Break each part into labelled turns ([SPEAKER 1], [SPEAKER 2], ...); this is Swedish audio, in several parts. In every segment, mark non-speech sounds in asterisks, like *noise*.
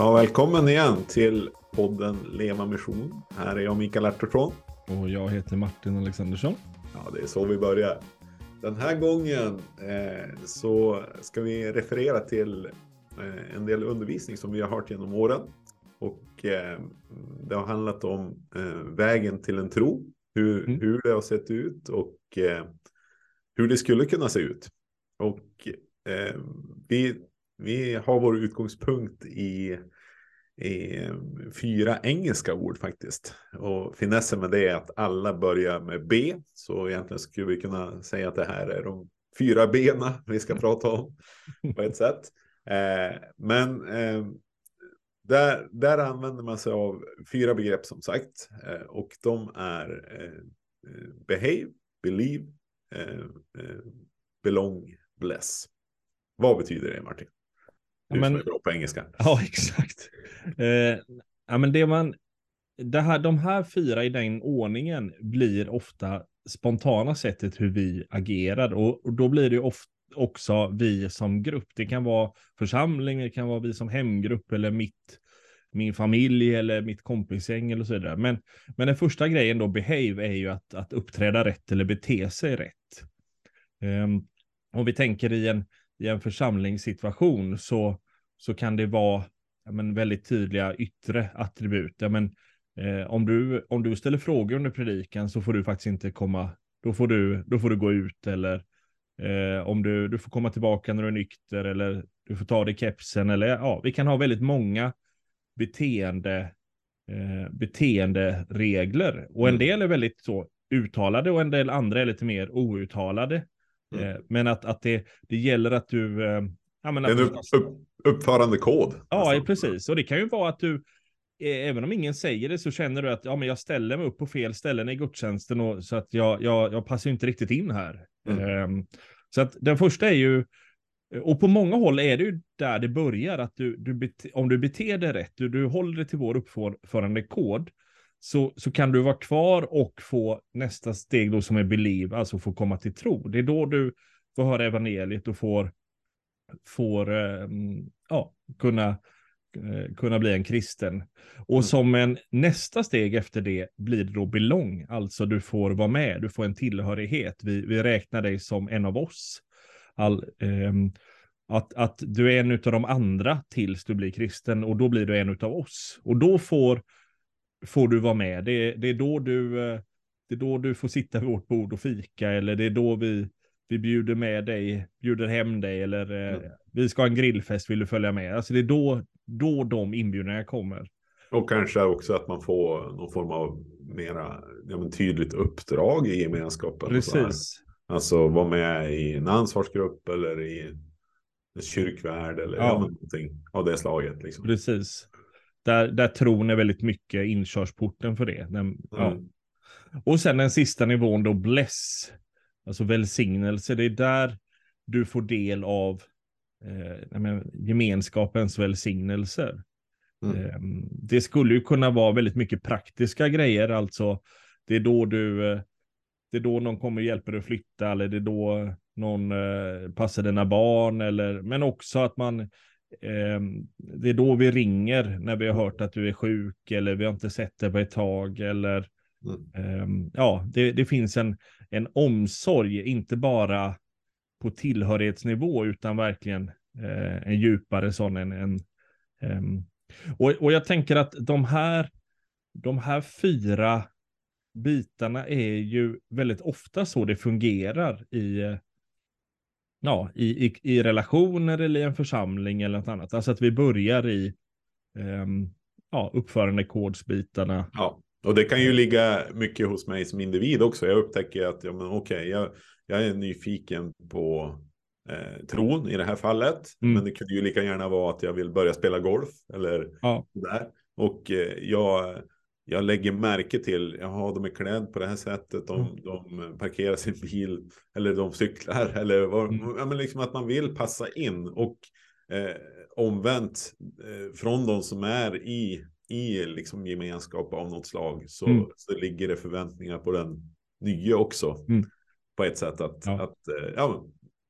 [SPEAKER 1] Ja, välkommen igen till podden Leva Mission. Här är jag Mikael Artursson.
[SPEAKER 2] Och jag heter Martin Alexandersson.
[SPEAKER 1] Ja, det är så vi börjar. Den här gången eh, så ska vi referera till eh, en del undervisning som vi har hört genom åren. Och eh, det har handlat om eh, vägen till en tro. Hur, mm. hur det har sett ut och eh, hur det skulle kunna se ut. Och eh, vi, vi har vår utgångspunkt i är fyra engelska ord faktiskt. Och finessen med det är att alla börjar med B. Så egentligen skulle vi kunna säga att det här är de fyra bena vi ska prata om *laughs* på ett sätt. Eh, men eh, där, där använder man sig av fyra begrepp som sagt. Eh, och de är eh, behave, believe, eh, eh, belong, bless. Vad betyder det Martin? Du ja, men, som är bra på engelska. *laughs*
[SPEAKER 2] Ja, exakt. Eh, ja, men det man, det här, de här fyra i den ordningen blir ofta spontana sättet hur vi agerar och, och då blir det ofta också vi som grupp. Det kan vara församling, det kan vara vi som hemgrupp eller mitt, min familj eller mitt kompisgäng eller så vidare. Men, men den första grejen då, behave, är ju att, att uppträda rätt eller bete sig rätt. Um, om vi tänker i en, i en församlingssituation så, så kan det vara ja, men, väldigt tydliga yttre attribut. Ja, men, eh, om, du, om du ställer frågor under predikan så får du faktiskt inte komma, då får du, då får du gå ut eller eh, om du, du får komma tillbaka när du är nykter eller du får ta dig kepsen eller ja, vi kan ha väldigt många beteende, eh, beteenderegler och en mm. del är väldigt så uttalade och en del andra är lite mer outtalade. Mm. Eh, men att, att det, det gäller att du... Eh,
[SPEAKER 1] ja, men att en upp, upp, uppförande kod.
[SPEAKER 2] Ja, nästan. precis. Och det kan ju vara att du, eh, även om ingen säger det, så känner du att ja, men jag ställer mig upp på fel ställen i gudstjänsten och, så att jag, jag, jag passar inte riktigt in här. Mm. Um, så att den första är ju, och på många håll är det ju där det börjar, att du, du bete, om du beter dig rätt, du, du håller dig till vår uppförande kod, så, så kan du vara kvar och få nästa steg då som är believe, alltså få komma till tro. Det är då du får höra evangeliet och får, får eh, ja, kunna, eh, kunna bli en kristen. Och mm. som en nästa steg efter det blir det då belong, alltså du får vara med, du får en tillhörighet. Vi, vi räknar dig som en av oss. All, eh, att, att du är en av de andra tills du blir kristen och då blir du en av oss. Och då får får du vara med. Det, det, är då du, eh, det är då du får sitta vid vårt bord och fika eller det är då vi, vi bjuder med dig, bjuder hem dig eller mm. vi ska ha en grillfest, vill du följa med? Alltså det är då, då de inbjudningarna kommer.
[SPEAKER 1] Och kanske också att man får någon form av mera ja, men tydligt uppdrag i gemenskapen.
[SPEAKER 2] Precis.
[SPEAKER 1] Alltså vara med i en ansvarsgrupp eller i en kyrkvärd eller. Ja, någonting av det slaget. Liksom.
[SPEAKER 2] Precis. Där, där tron är väldigt mycket inkörsporten för det. Den, mm. ja. Och sen den sista nivån då, bless. Alltså välsignelse. Det är där du får del av eh, gemenskapens välsignelser. Mm. Eh, det skulle ju kunna vara väldigt mycket praktiska grejer. Alltså, det är då du eh, det är då någon kommer och hjälper dig att flytta eller det är då någon eh, passar dina barn eller men också att man det är då vi ringer när vi har hört att du är sjuk eller vi har inte sett dig på ett tag eller mm. eh, ja, det, det, finns en, en omsorg, inte bara på tillhörighetsnivå utan verkligen eh, en djupare sån. En, en ehm, och, och jag tänker att de här, de här fyra bitarna är ju väldigt ofta så det fungerar i ja, i, i, i relationer eller i en församling eller något annat. Alltså att vi börjar i um, ja, uppförandekodsbitarna.
[SPEAKER 1] Ja, och det kan ju ligga mycket hos mig som individ också. Jag upptäcker att ja, men okej, jag, jag är nyfiken på eh, tron i det här fallet. Mm. Men det kunde ju lika gärna vara att jag vill börja spela golf eller ja. där. Och eh, jag jag lägger märke till, jaha, de är klädda på det här sättet, de, mm. de parkerar sin bil eller de cyklar *laughs* eller vad, mm. ja, men liksom att man vill passa in och eh, omvänt eh, från de som är i, i liksom gemenskap av något slag så, mm. så ligger det förväntningar på den nya också mm. på ett sätt att, ja. att eh, ja,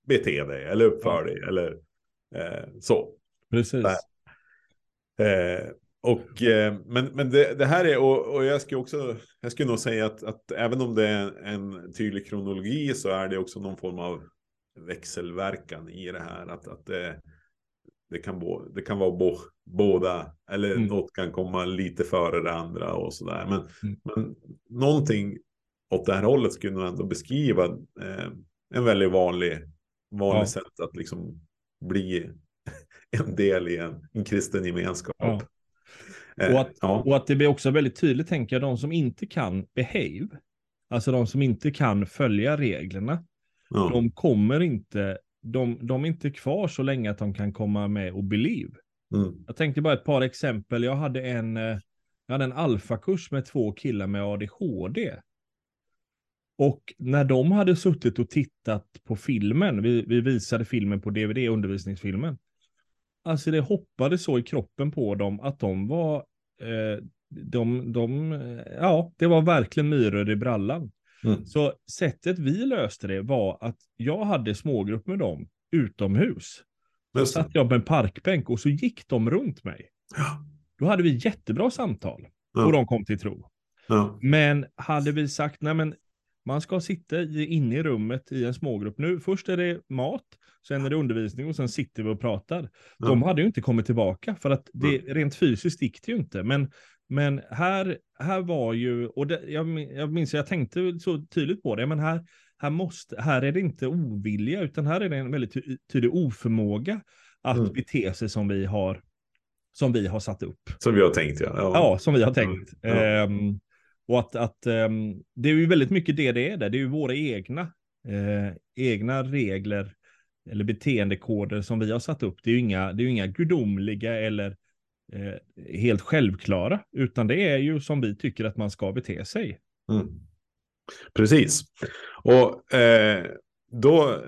[SPEAKER 1] bete dig eller uppför ja. dig eller eh, så.
[SPEAKER 2] Precis.
[SPEAKER 1] Eh, och, eh, men men det, det, här är, och, och jag skulle också, jag skulle nog säga att, att även om det är en tydlig kronologi så är det också någon form av växelverkan i det här. Att, att det, det, kan, bo, det kan vara bo, båda, eller mm. något kan komma lite före det andra och sådär. Men, mm. men någonting åt det här hållet skulle nog ändå beskriva eh, en väldigt vanlig, vanlig ja. sätt att liksom bli *laughs* en del i en, en kristen gemenskap. Ja.
[SPEAKER 2] Eh, och, att, ja. och att det blir också väldigt tydligt, tänker jag, de som inte kan behave, alltså de som inte kan följa reglerna, ja. de kommer inte, de, de är inte kvar så länge att de kan komma med och believe. Mm. Jag tänkte bara ett par exempel. Jag hade en, eh, jag hade en alfakurs med två killar med ADHD. Och när de hade suttit och tittat på filmen, vi, vi visade filmen på DVD, undervisningsfilmen. Alltså det hoppade så i kroppen på dem att de var, de, de, ja, det var verkligen myror i brallan. Mm. Så sättet vi löste det var att jag hade smågrupp med dem utomhus. Så satt jag på en parkbänk och så gick de runt mig. Ja. Då hade vi jättebra samtal. Ja. Och de kom till tro. Ja. Men hade vi sagt, nej men man ska sitta inne i rummet i en smågrupp. Nu, först är det mat, sen är det undervisning och sen sitter vi och pratar. De hade ju inte kommit tillbaka för att det rent fysiskt gick det ju inte. Men, men här, här var ju, och det, jag, jag minns, jag tänkte så tydligt på det, men här, här, måste, här är det inte ovilja, utan här är det en väldigt tydlig oförmåga att mm. bete sig som vi har som vi har satt upp.
[SPEAKER 1] Som vi har tänkt, ja.
[SPEAKER 2] Ja, ja som vi har tänkt. Ja. Um, och att, att um, det är ju väldigt mycket det det är där. Det är ju våra egna, eh, egna regler eller beteendekoder som vi har satt upp. Det är ju inga, det är inga gudomliga eller eh, helt självklara, utan det är ju som vi tycker att man ska bete sig. Mm.
[SPEAKER 1] Precis. Och eh, då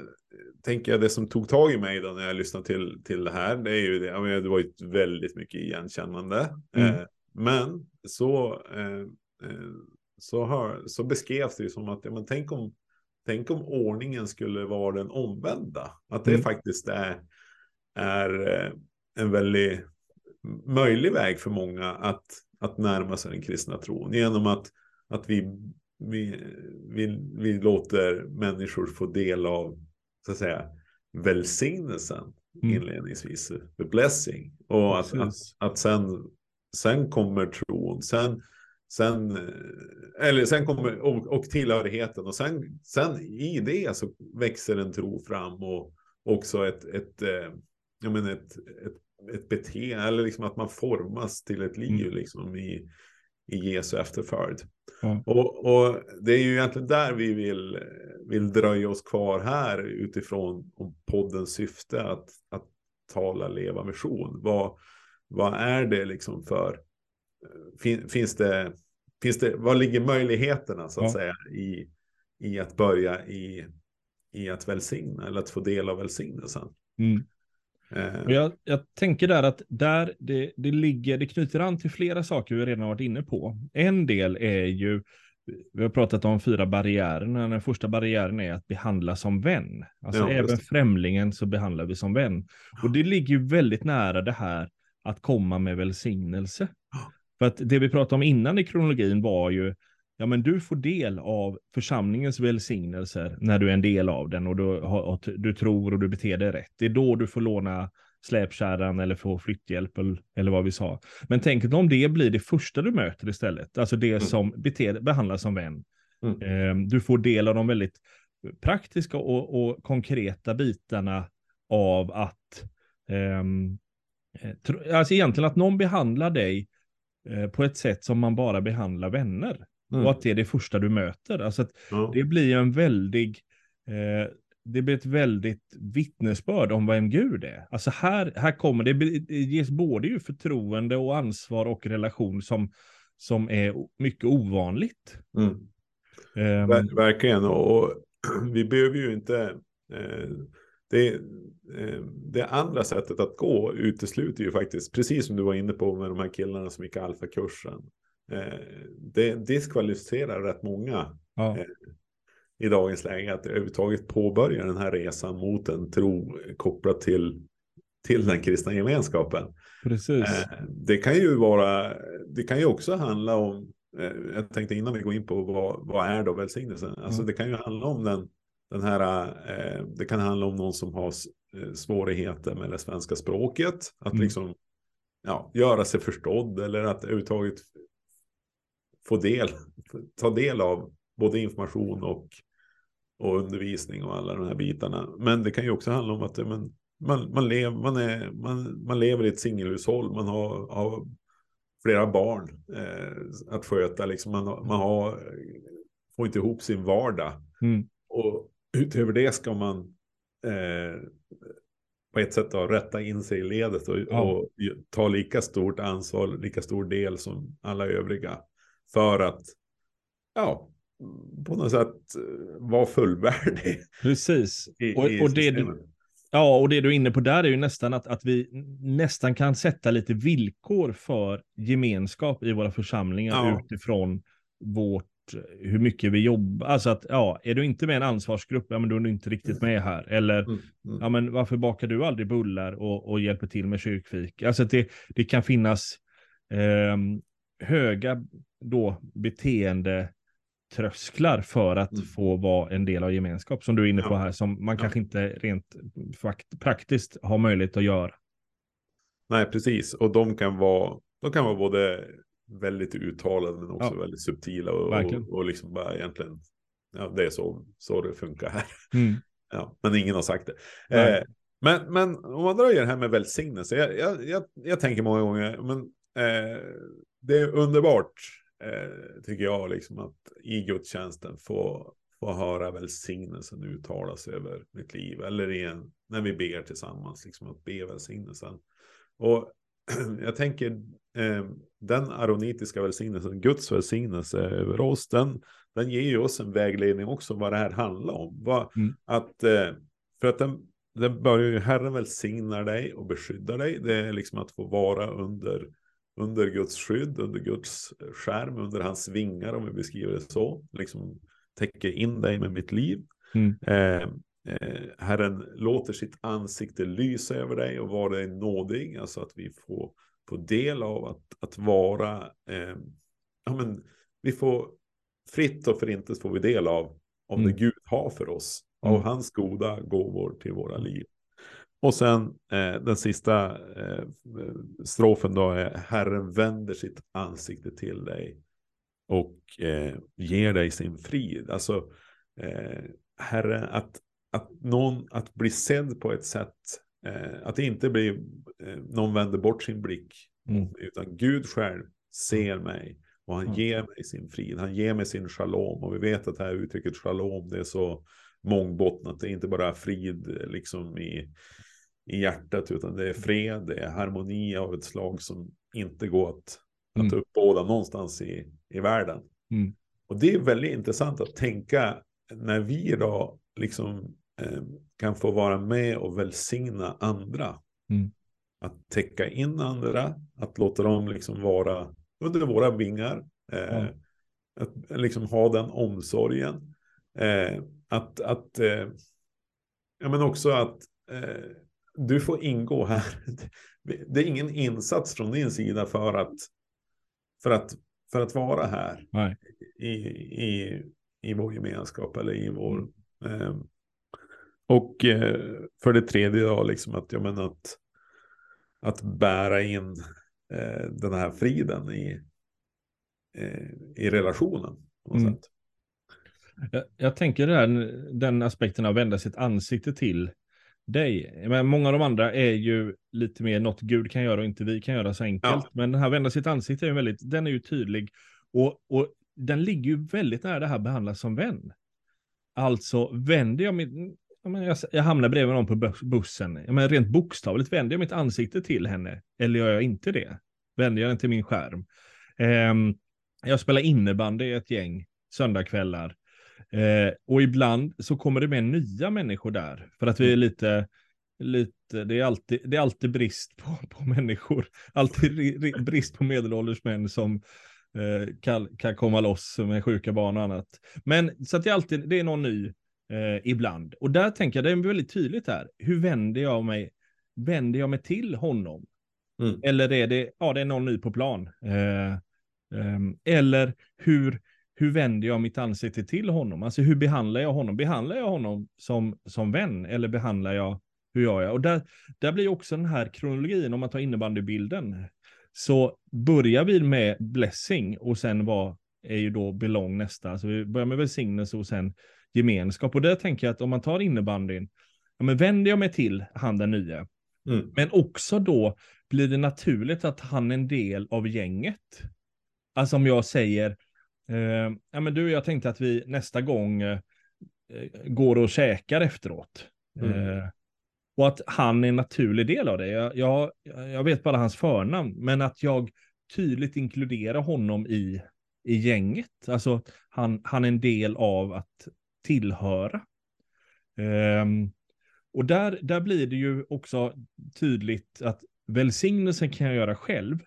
[SPEAKER 1] tänker jag det som tog tag i mig då när jag lyssnade till, till det här, det är ju det, jag menar, det var ju väldigt mycket igenkännande. Mm. Eh, men så, eh, eh, så, hör, så beskrevs det ju som att, ja, men tänk om, tänk om ordningen skulle vara den omvända. Att det mm. faktiskt är, är eh, en väldigt möjlig väg för många att, att närma sig den kristna tron. Genom att, att vi, vi, vi, vi låter människor få del av så att säga, välsignelsen mm. inledningsvis, the blessing. Och att, att, att, sen, sen kommer tron, sen, sen, eller sen kommer, och, och tillhörigheten och sen, sen i det så växer en tro fram och också ett, ett, eh, jag menar ett, ett, ett beteende, eller liksom att man formas till ett liv mm. liksom i, i Jesu efterföljd. Mm. Och, och, det är ju egentligen där vi vill, vill dröja oss kvar här utifrån poddens syfte att, att tala leva mission. Vad, vad är det liksom för, fin, finns det, finns det, vad ligger möjligheterna så att ja. säga i, i att börja i, i att välsigna eller att få del av välsignelsen. Mm.
[SPEAKER 2] Eh. Jag, jag, tänker där att där det, det ligger, det knyter an till flera saker vi redan varit inne på. En del är ju, vi har pratat om fyra barriärerna. Den första barriären är att behandla som vän. Alltså ja, även främlingen så behandlar vi som vän. Och det ligger ju väldigt nära det här att komma med välsignelse. För att det vi pratade om innan i kronologin var ju ja men du får del av församlingens välsignelser när du är en del av den och du, har, du tror och du beter dig rätt. Det är då du får låna släpkärran eller få flytthjälp eller vad vi sa. Men tänk om det blir det första du möter istället, alltså det mm. som beter, behandlas som vän. Mm. Ehm, du får del av de väldigt praktiska och, och konkreta bitarna av att, um, alltså egentligen att någon behandlar dig på ett sätt som man bara behandlar vänner. Mm. Och att det är det första du möter. Alltså att ja. det blir en väldig, eh, det blir ett väldigt vittnesbörd om vem Gud är. Alltså här, här kommer det, det ges både ju förtroende och ansvar och relation som, som är mycket ovanligt. Mm.
[SPEAKER 1] Um, Ver verkligen, och *clears throat* vi behöver ju inte eh, det, eh, det andra sättet att gå utesluter ju faktiskt, precis som du var inne på med de här killarna som gick alfakursen. Eh, det diskvalificerar rätt många ja. Eh, i dagens läge att överhuvudtaget påbörja den här resan mot en tro kopplat till till den kristna gemenskapen.
[SPEAKER 2] Precis.
[SPEAKER 1] Det kan ju vara, det kan ju också handla om, jag tänkte innan vi går in på vad, vad är då välsignelsen? Alltså mm. det kan ju handla om den, den här, eh, det kan handla om någon som har svårigheter med det svenska språket, att mm. liksom ja, göra sig förstådd eller att överhuvudtaget få del, ta del av både information och, och undervisning och alla de här bitarna. Men det kan ju också handla om att men, man, man, lev, man, är, man, man lever i ett singelhushåll, man har, har flera barn eh, att sköta, liksom. man, man har, får inte ihop sin vardag. Mm. Och utöver det ska man eh, på ett sätt då, rätta in sig i ledet och, ja. och, ta lika stort ansvar, lika stor del som alla övriga. För att, ja, på något sätt eh, vara fullvärdig. *laughs*
[SPEAKER 2] Precis. I, och, i och det, du, Ja, och det du är inne på där är ju nästan att, att vi nästan kan sätta lite villkor för gemenskap i våra församlingar ja. utifrån vårt, hur mycket vi jobbar. Alltså att, ja, är du inte med i en ansvarsgrupp, ja men då är du inte riktigt med här. Eller, mm, mm. ja men varför bakar du aldrig bullar och, och hjälper till med kyrkfik? Alltså att det, det kan finnas eh, höga då beteende trösklar för att mm. få vara en del av gemenskap som du är inne på här som man ja. kanske inte rent praktiskt har möjlighet att göra.
[SPEAKER 1] Nej, precis. Och de kan vara, de kan vara både väldigt uttalade men också ja. väldigt subtila och, och, och, liksom bara egentligen, ja det är så, så det funkar här. Mm. Ja, men ingen har sagt det. Eh, men, men om man dröjer här med välsignelse, jag, jag, jag, jag tänker många gånger, men eh, det är underbart eh, tycker jag, liksom att i gudstjänsten få, få höra välsignelsen uttalas över mitt liv. Eller en, när vi ber tillsammans, liksom att be välsignelsen. Och *clears throat* jag tänker eh, den aronitiska välsignelsen, Guds välsignelse över oss, den, den ger ju oss en vägledning också vad det här handlar om. Vad, mm. att, eh, för att den, den börjar ju Herren välsignar dig och beskyddar dig. Det är liksom att få vara under under Guds skydd, under Guds skärm, under hans vingar om vi beskriver det så. Liksom täcker in dig med mitt liv. Mm. Eh, eh, Herren låter sitt ansikte lysa över dig och vara dig nådig, alltså att vi får, får del av att, att vara, eh, ja men vi får fritt och förintet får vi del av, av mm. det Gud har för oss, av mm. hans goda gåvor till våra liv. Och sen eh, den sista eh, strofen då är Herren vänder sitt ansikte till dig och eh, ger dig sin frid. Alltså eh, Herren, att, att, någon, att bli sedd på ett sätt, att det inte blir eh, någon vänder bort sin blick, mm. utan Gud själv ser mig och han mm. ger mig sin frid, han ger mig sin shalom. Och vi vet att det här uttrycket shalom, det är så mångbottnat, det är inte bara frid liksom i i hjärtat, utan det är fred, det är harmoni av ett slag som inte går att, mm. att uppbåda någonstans i, i världen. Mm. Och det är väldigt intressant att tänka när vi då liksom eh, kan få vara med och välsigna andra. Mm. Att täcka in andra, att låta dem liksom vara under våra vingar. Eh, att liksom ha den omsorgen. Eh, att, att eh, ja, men också att eh, du får ingå här. *laughs* Det är ingen insats från din sida för att, för att, för att vara här Nej. I, i, i vår gemenskap eller i vår... Mm. Och eh, för det tredje då, liksom att, jag menar att, att bära in eh, den här friden i, eh, i relationen. Mm.
[SPEAKER 2] Jag, jag, tänker det här, den aspekten av att vända sitt ansikte till dig. Men många av de andra är ju lite mer något Gud kan göra och inte vi kan göra så enkelt. Ja. Men den här vända sitt ansikte är ju väldigt, den är ju tydlig. Och, och den ligger ju väldigt nära det här behandlas som vän. Alltså vänder jag mitt, jag, jag hamnar bredvid någon på bussen, men rent bokstavligt vänder jag mitt ansikte till henne eller gör jag inte det? Vänder jag den till min skärm? Um, jag spelar innebandy i ett gäng söndagkvällar. Eh, och ibland så kommer det med nya människor där. För att vi är mm. lite, lite det, är alltid, det är alltid brist på, på människor. Alltid brist på medelålders män som eh, kan, kan komma loss med sjuka barn och annat. Men så att det är alltid, det är någon ny eh, ibland. Och där tänker jag, det är väldigt tydligt här. Hur vänder jag mig vänder jag mig till honom?
[SPEAKER 1] Mm.
[SPEAKER 2] Eller är det, ja det är någon ny på plan. Eh, ehm, eller hur, hur vänder jag mitt ansikte till honom? Alltså hur behandlar jag honom? Behandlar jag honom som, som vän eller behandlar jag, hur gör jag? Och där, där blir också den här kronologin, om man tar innebandybilden, så börjar vi med blessing och sen vad är ju då belong nästa. Alltså vi börjar med välsignelse och sen gemenskap. Och där tänker jag att om man tar innebandyn, ja men vänder jag mig till han den nya,
[SPEAKER 1] Mm.
[SPEAKER 2] men också då blir det naturligt att han är en del av gänget. Alltså om jag säger, eh, ja men du, jag tänkte att vi nästa gång eh, går och käkar efteråt.
[SPEAKER 1] Mm.
[SPEAKER 2] Eh, och att han är en naturlig del av det. Jag, jag, jag vet bara hans förnamn, men att jag tydligt inkluderar honom i, i gänget. Alltså han, han är en del av att tillhöra. Ehm, och där, där blir det ju också tydligt att välsignelsen kan jag göra själv.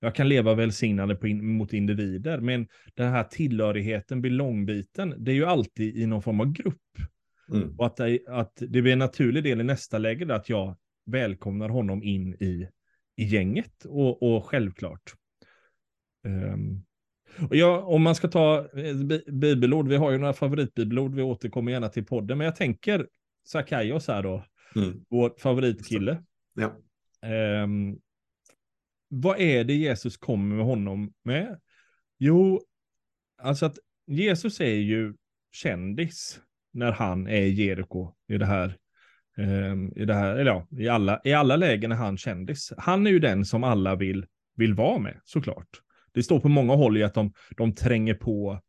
[SPEAKER 2] Jag kan leva välsignande på in, mot individer, men den här tillhörigheten, belongbiten, det är ju alltid i någon form av grupp.
[SPEAKER 1] Mm.
[SPEAKER 2] Och att det, att det blir en naturlig del i nästa läge att jag välkomnar honom in i, i gänget och, och självklart. Ehm, och jag, om man ska ta eh, bi- bibelord, vi har ju några favoritbibelord, vi återkommer gärna till podden, men jag tänker Sakaios här då,
[SPEAKER 1] Mm.
[SPEAKER 2] vår favoritkille.
[SPEAKER 1] Ja.
[SPEAKER 2] Ehm, vad är det Jesus kommer med honom med? Jo, alltså att Jesus är ju kändis när han är i Jeriko i det här. ehm, I det här, eller ja, i alla, i alla lägen är han kändis. Han är ju den som alla vill, vill vara med, såklart. Det står på många håll i att de, de tränger på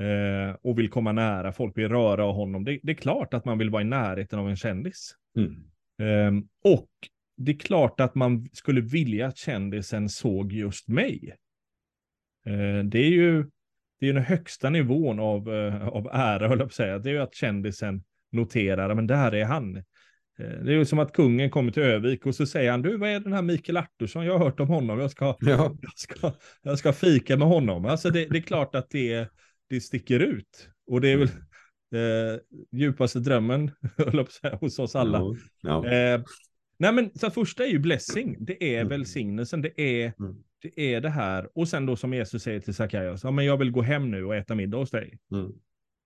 [SPEAKER 2] eh, och vill komma nära. Folk vill röra av honom. Det, det är klart att man vill vara i närheten av en kändis.
[SPEAKER 1] Mm.
[SPEAKER 2] Ehm, och det är klart att man skulle vilja att kändisen såg just mig. Eh, det är ju det är den högsta nivån av, eh, av ära, höll jag på att säga. Det är ju att kändisen noterar, men där är han. Eh, det är ju som att kungen kommer till Övik och så säger han, du vad är den här Mikael Artursson, jag har hört om honom, jag ska,
[SPEAKER 1] Ja.
[SPEAKER 2] jag ska, jag ska fika med honom. Alltså det, det är klart att det, det sticker ut. Och det är väl eh, djupaste drömmen, *laughs* höll säga, hos oss alla.
[SPEAKER 1] Ja. Ja.
[SPEAKER 2] Eh, nej men så första är ju blessing, det är
[SPEAKER 1] Mm.
[SPEAKER 2] välsignelsen, det är,
[SPEAKER 1] Mm.
[SPEAKER 2] det är det här. Och sen då som Jesus säger till Sackaios, ja men jag vill gå hem nu och äta middag hos dig.
[SPEAKER 1] Mm.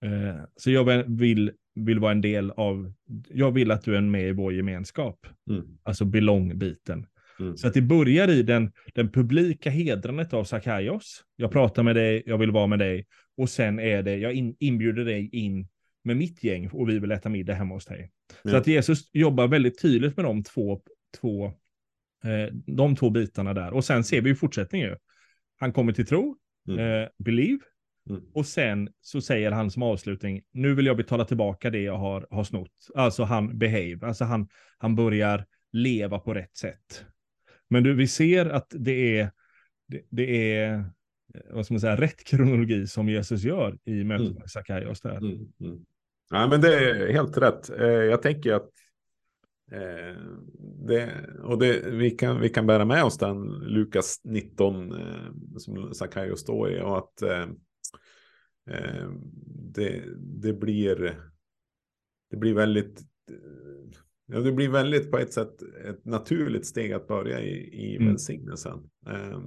[SPEAKER 2] Eh, så jag vill- vill, vara en del av, jag vill att du är med i vår gemenskap.
[SPEAKER 1] Mm.
[SPEAKER 2] Alltså belong-biten.
[SPEAKER 1] Mm.
[SPEAKER 2] Så att det börjar i den, den publika hedrandet av Sackaios. Jag pratar med dig, jag vill vara med dig. Och sen är det, jag in, inbjuder dig in med mitt gäng och vi vill äta middag hemma hos dig. Så
[SPEAKER 1] Ja.
[SPEAKER 2] att Jesus jobbar väldigt tydligt med de två, två, eh, de två bitarna där. Och sen ser vi ju fortsättningen. Han kommer till tro,
[SPEAKER 1] Mm.
[SPEAKER 2] eh, believe,
[SPEAKER 1] Mm.
[SPEAKER 2] och sen så säger han som avslutning, nu vill jag betala tillbaka det jag har, har snott. Alltså han behave, alltså han, han börjar leva på rätt sätt. Men du, vi ser att det är, det, det är, eh, vad ska man säga, rätt kronologi som Jesus gör i mötet
[SPEAKER 1] Mm.
[SPEAKER 2] med Sackaios där.
[SPEAKER 1] Mm, mm. Ja, men det är helt rätt. Eh, Jag tänker att eh, det, och det, vi, kan, vi kan bära med oss den Lukas 19 eh, som Sackaios står i och att eh, det, det blir det blir väldigt eh, ja, det blir väldigt på ett sätt ett naturligt steg att börja i, i
[SPEAKER 2] Mm.
[SPEAKER 1] välsignelsen. Eh,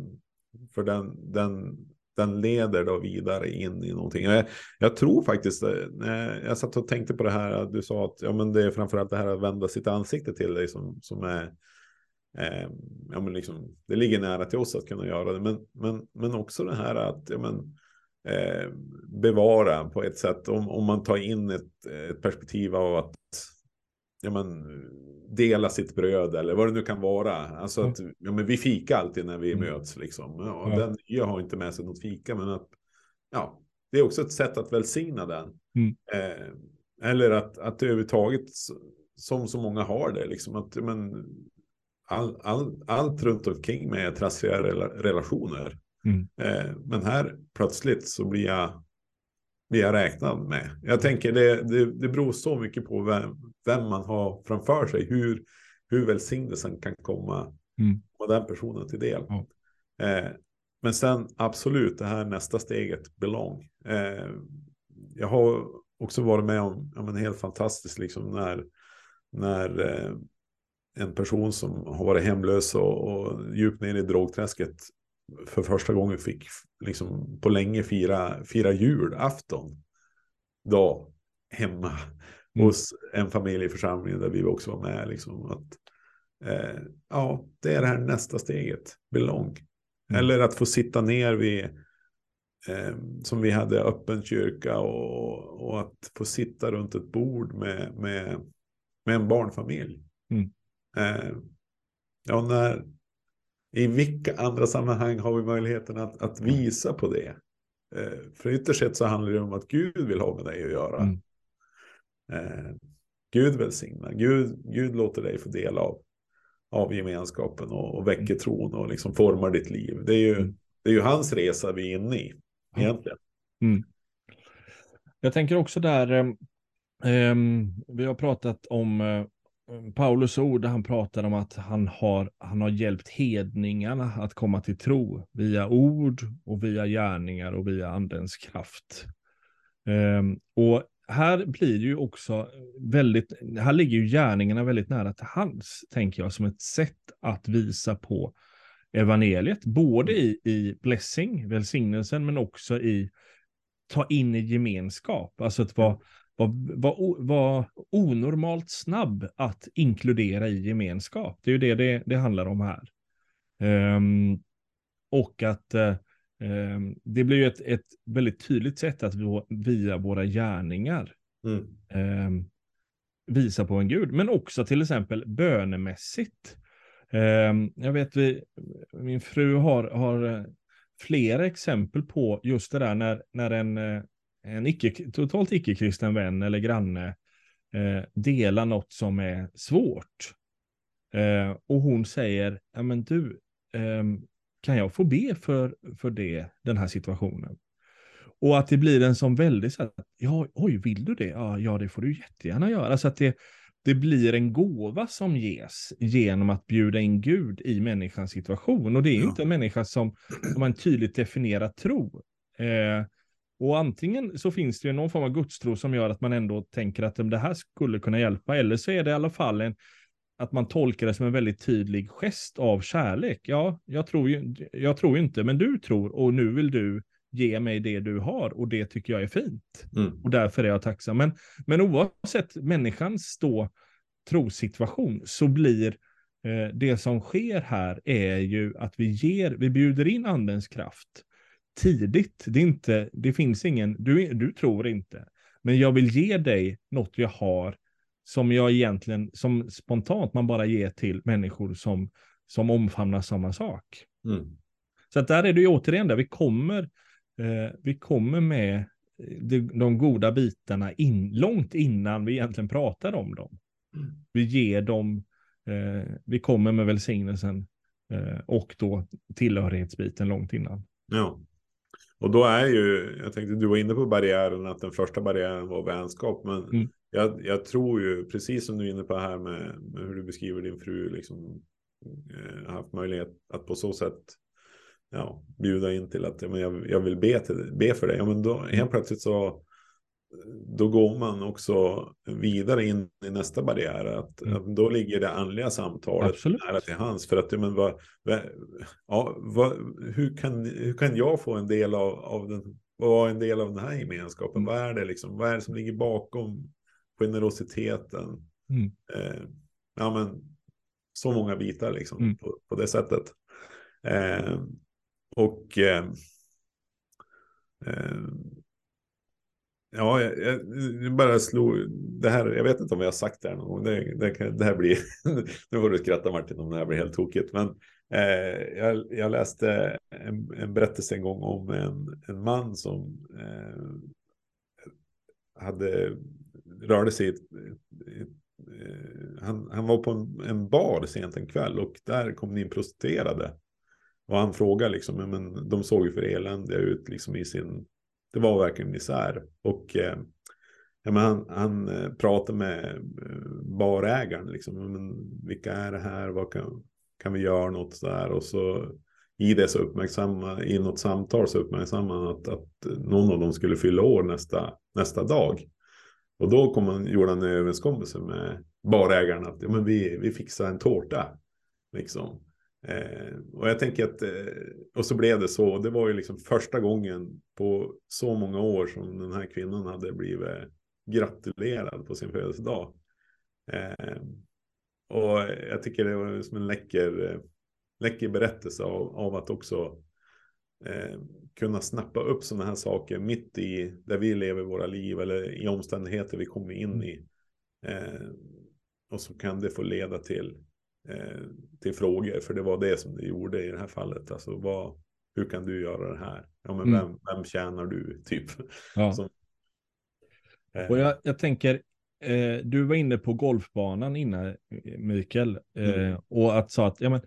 [SPEAKER 1] för den, den, den leder då vidare in i någonting. Jag, jag tror faktiskt, eh, jag satt och tänkte på det här, att du sa att ja, men det är framförallt det här att vända sitt ansikte till dig som, som är, eh, ja, men liksom, det ligger nära till oss att kunna göra det, men, men, men också det här att ja, men, eh, bevara på ett sätt, om, om man tar in ett, ett perspektiv av att ja, men, dela sitt bröd eller vad det nu kan vara. Alltså att ja, men vi fika alltid när vi
[SPEAKER 2] Mm.
[SPEAKER 1] möts. Liksom. Ja,
[SPEAKER 2] Ja.
[SPEAKER 1] Den nya har inte med sig något fika, men att ja, det är också ett sätt att välsigna den.
[SPEAKER 2] Mm.
[SPEAKER 1] Eh, eller att, att överhuvudtaget, som så många har det, liksom att men, all, all, allt runt omkring mig är trassiga rela, relationer.
[SPEAKER 2] Mm.
[SPEAKER 1] Eh, men här plötsligt så blir jag, blir jag räknad med. Jag tänker det, det, det beror så mycket på vem, vem man har framför sig, hur, hur välsignelsen kan komma
[SPEAKER 2] Mm.
[SPEAKER 1] och den personen till del. Eh, men sen absolut det här nästa steget, belong. Eh, jag har också varit med om ja, men helt fantastiskt liksom när, när eh, en person som har varit hemlös och, och djupt ner i drogträsket för första gången fick liksom på länge fira, fira julafton. Då hemma mm. hos en familjeförsamling där vi också var med. Liksom, att, eh, ja, det är det här nästa steget, belong. Mm. Eller att få sitta ner vid, eh, som vi hade öppen kyrka och, och att få sitta runt ett bord med, med, med en barnfamilj. Mm. Eh, ja, när, I vilka andra sammanhang har vi möjligheten att, att visa på det? Eh, för ytterst sett så handlar det om att Gud vill ha med dig att göra. Mm. Eh, Gud välsignar, Gud, Gud låter dig få del av, av gemenskapen och, och väcker mm. tron och liksom formar ditt liv. Det är ju, mm. det är ju hans resa vi är inne i egentligen. Mm.
[SPEAKER 2] Jag tänker också där, eh, vi har pratat om eh, Mm, Paulus ord där han pratar om att han har, han har hjälpt hedningarna att komma till tro via ord och via gärningar och via andens kraft. Um, och här blir det ju också väldigt, här ligger ju gärningarna väldigt nära till hands, tänker jag, som ett sätt att visa på evangeliet, både i, i blessing, välsignelsen, men också i ta in i gemenskap, alltså att vara var, var, var onormalt snabb att inkludera i gemenskap. Det är ju det det, det handlar om här. Um, och att um, det blir ju ett, ett väldigt tydligt sätt att vi, via våra gärningar mm. um, visa på en gud. Men också till exempel bönemässigt. jag vet, vi, min fru har, har eh, flera exempel på just det där när, när en, eh, en icke, totalt icke-kristen vän eller granne eh, delar något som är svårt. Eh, och hon säger, ja men du, eh, kan jag få be för, för det, den här situationen? Och att det blir en som väldigt så att, ja, oj, vill du det? Ja, ja, det får du jättegärna göra. Så att det, det blir en gåva som ges genom att bjuda in Gud i människans situation. Och det är ju ja. inte en människa som, som har en tydligt definierad tro. Eh, och antingen så finns det ju någon form av gudstro som gör att man ändå tänker att det här skulle kunna hjälpa, eller så är det i alla fall en, att man tolkar det som en väldigt tydlig gest av kärlek. Ja, jag tror ju, jag tror inte, men du tror och nu vill du ge mig det du har och det tycker jag är fint. Mm. Och därför är jag tacksam. Men, men oavsett människans då trossituation så blir eh, det som sker här är ju att vi ger, vi bjuder in andens kraft tidigt. Det, inte, det finns ingen, du, du tror inte. Men jag vill ge dig något jag har som jag egentligen, som spontant man bara ger till människor som, som omfamnar samma sak. Mm. Så att där är det ju återigen där vi kommer, eh, vi kommer med de, de goda bitarna in, långt innan vi egentligen pratar om dem. Mm. Vi ger dem, eh, vi kommer med välsignelsen eh, och då tillhörighetsbiten långt innan.
[SPEAKER 1] Ja. Och då är ju, jag tänkte du var inne på barriären, att den första barriären var vänskap. Men mm. jag, jag, tror ju, precis som du är inne på här med, med hur du beskriver din fru, liksom eh, haft möjlighet att på så sätt ja, bjuda in till att ja, men jag, jag vill be, till, be för dig. Ja, men då helt plötsligt så då går man också vidare in i nästa barriär. Att, mm. att då ligger det andliga samtalet Absolut. nära till hands. För att, men vad, ja, vad, hur, kan, hur kan jag få en del av, av den, vara en del av den här gemenskapen? Mm. Vad är det liksom? Vad är det som ligger bakom generositeten? Mm. Eh, ja, men så många bitar liksom mm. på, på, det sättet. Eh, och eh, eh Ja, jag, jag, bara slog det här. Jag vet inte om jag har sagt det här någon gång. Det, det, det här blir, *laughs* nu får du skratta Martin om det här blir helt tokigt. Men eh, jag, jag, läste en, en, berättelse en gång om en, en man som eh, hade, rörde sig i ett, ett, eh, han, han var på en, en, bar sent en kväll och där kom det in prostituerade. Och han frågade liksom, men de såg ju för eländiga ut liksom i sin det var verkligen misär. Och eh, ja, men han, han eh, pratade med eh, barägaren. Liksom, men vilka är det här? Vad kan, kan vi göra något där? Och så i det så uppmärksamma, i något samtal så uppmärksammade han att, att någon av dem skulle fylla år nästa, nästa dag. Och då kom han, gjorde han en överenskommelse med, barägaren att ja, men vi, vi fixar en tårta. Liksom. Eh, och jag tänker att, eh, och så blev det så. Det var ju liksom första gången på så många år som den här kvinnan hade blivit gratulerad på sin födelsedag. Eh, och jag tycker det var som en läcker, eh, läcker berättelse av, av att också eh, kunna snappa upp sådana här saker mitt i där vi lever våra liv eller i omständigheter vi kommer in i. Eh, och så kan det få leda till, till frågor, för det var det som det gjorde i det här fallet. Alltså vad, hur kan du göra det här? Ja, men mm. vem, vem tjänar du? *laughs* Typ. Ja. Som,
[SPEAKER 2] eh. Och jag, jag tänker, eh, du var inne på golfbanan innan, Mikael, eh, mm. och att sa att ja, men,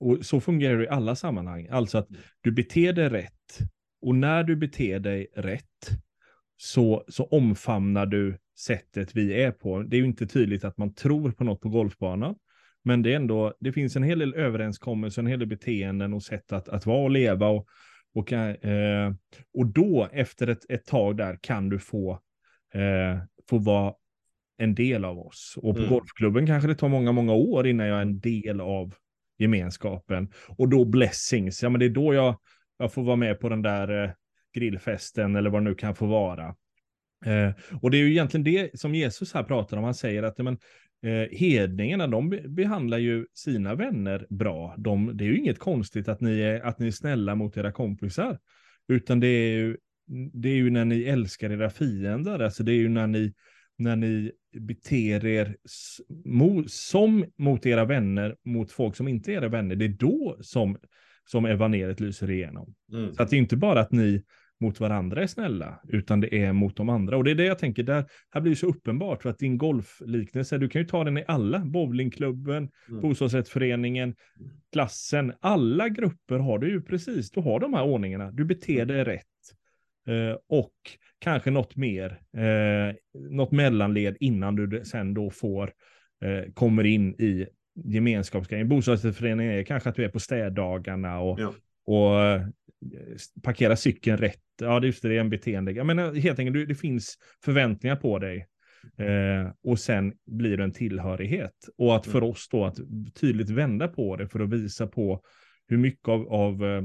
[SPEAKER 2] och så fungerar det i alla sammanhang. Alltså att du beter dig rätt. Och när du beter dig rätt så, så omfamnar du sättet vi är på. Det är ju inte tydligt att man tror på något på golfbanan. Men det är ändå, det finns en hel del överenskommelser, en hel del beteenden och sätt att, att vara och leva. Och, och, eh, och då, efter ett, ett tag där, kan du få, eh, få vara en del av oss. Och på mm. golfklubben kanske det tar många, många år innan jag är en del av gemenskapen. Och då blessings, ja men det är då jag, jag får vara med på den där eh, grillfesten eller vad det nu kan få vara. Eh, och det är ju egentligen det som Jesus här pratar om. Han säger att men, eh, hedningarna, de behandlar ju sina vänner bra. De, det är ju inget konstigt att ni, är, att ni är snälla mot era kompisar. Utan det är ju, det är ju när ni älskar era fiender. Alltså det är ju när ni när ni beter er som mot era vänner, mot folk som inte är era vänner, det är då som, som evangeliet lyser igenom. Mm. Så att det är inte bara att ni mot varandra är snälla, utan det är mot de andra. Och det är det jag tänker, där, här blir det så uppenbart, för att din golfliknelse, du kan ju ta den i alla, bowlingklubben, mm. bostadsrättsföreningen, klassen, alla grupper har du ju precis, du har de här ordningarna, du beter dig rätt. Eh, och kanske något mer, eh, något mellanled innan du sen då får, eh, kommer in i gemenskapsgrejen. Bostadsrättsföreningen är kanske att du är på städdagarna och, ja. och eh, parkera cykeln rätt. Ja, det just det, det är en beteende. Jag menar, helt enkelt, det finns förväntningar på dig. Eh, och sen blir det en tillhörighet. Och att för mm. oss då att tydligt vända på det för att visa på hur mycket av, av eh,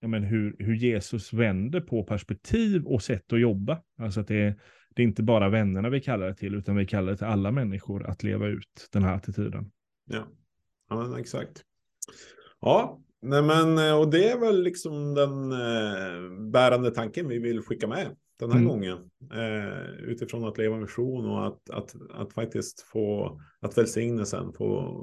[SPEAKER 2] ja, men hur, hur Jesus vänder på perspektiv och sätt att jobba. Alltså att det är, det är inte bara vännerna vi kallar det till, utan vi kallar det till alla människor att leva ut den här attityden.
[SPEAKER 1] Ja, ja exakt. Ja, nej men och det är väl liksom den eh, bärande tanken vi vill skicka med den här mm. gången. Eh, utifrån att leva mission och att, att, att faktiskt få, att välsignelsen få,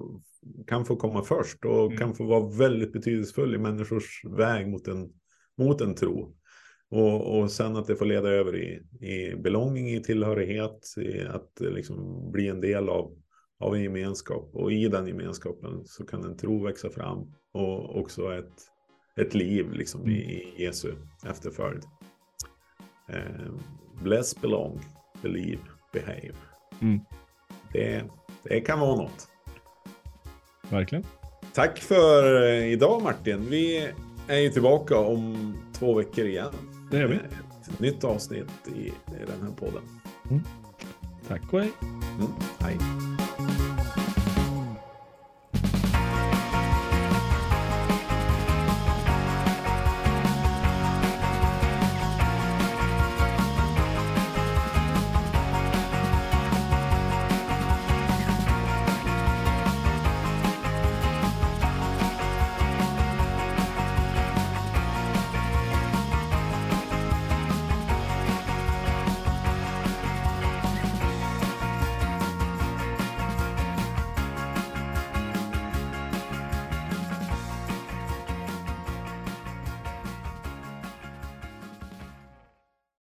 [SPEAKER 1] kan få komma först och mm. kan få vara väldigt betydelsefull i människors väg mot en, mot en tro. Och, och sen att det får leda över i, i belonging, i tillhörighet, i att liksom bli en del av, av en gemenskap. Och i den gemenskapen så kan en tro växa fram och också ett, ett liv liksom mm. i Jesu efterföljd. Eh, bless, belong, believe, behave. Mm. Det, det kan vara något.
[SPEAKER 2] Verkligen.
[SPEAKER 1] Tack för idag Martin. Vi är ju tillbaka om två veckor igen.
[SPEAKER 2] Det är vi.
[SPEAKER 1] Ett nytt avsnitt i, i den här podden.
[SPEAKER 2] Mm. Tack och hej.
[SPEAKER 1] Mm, hej.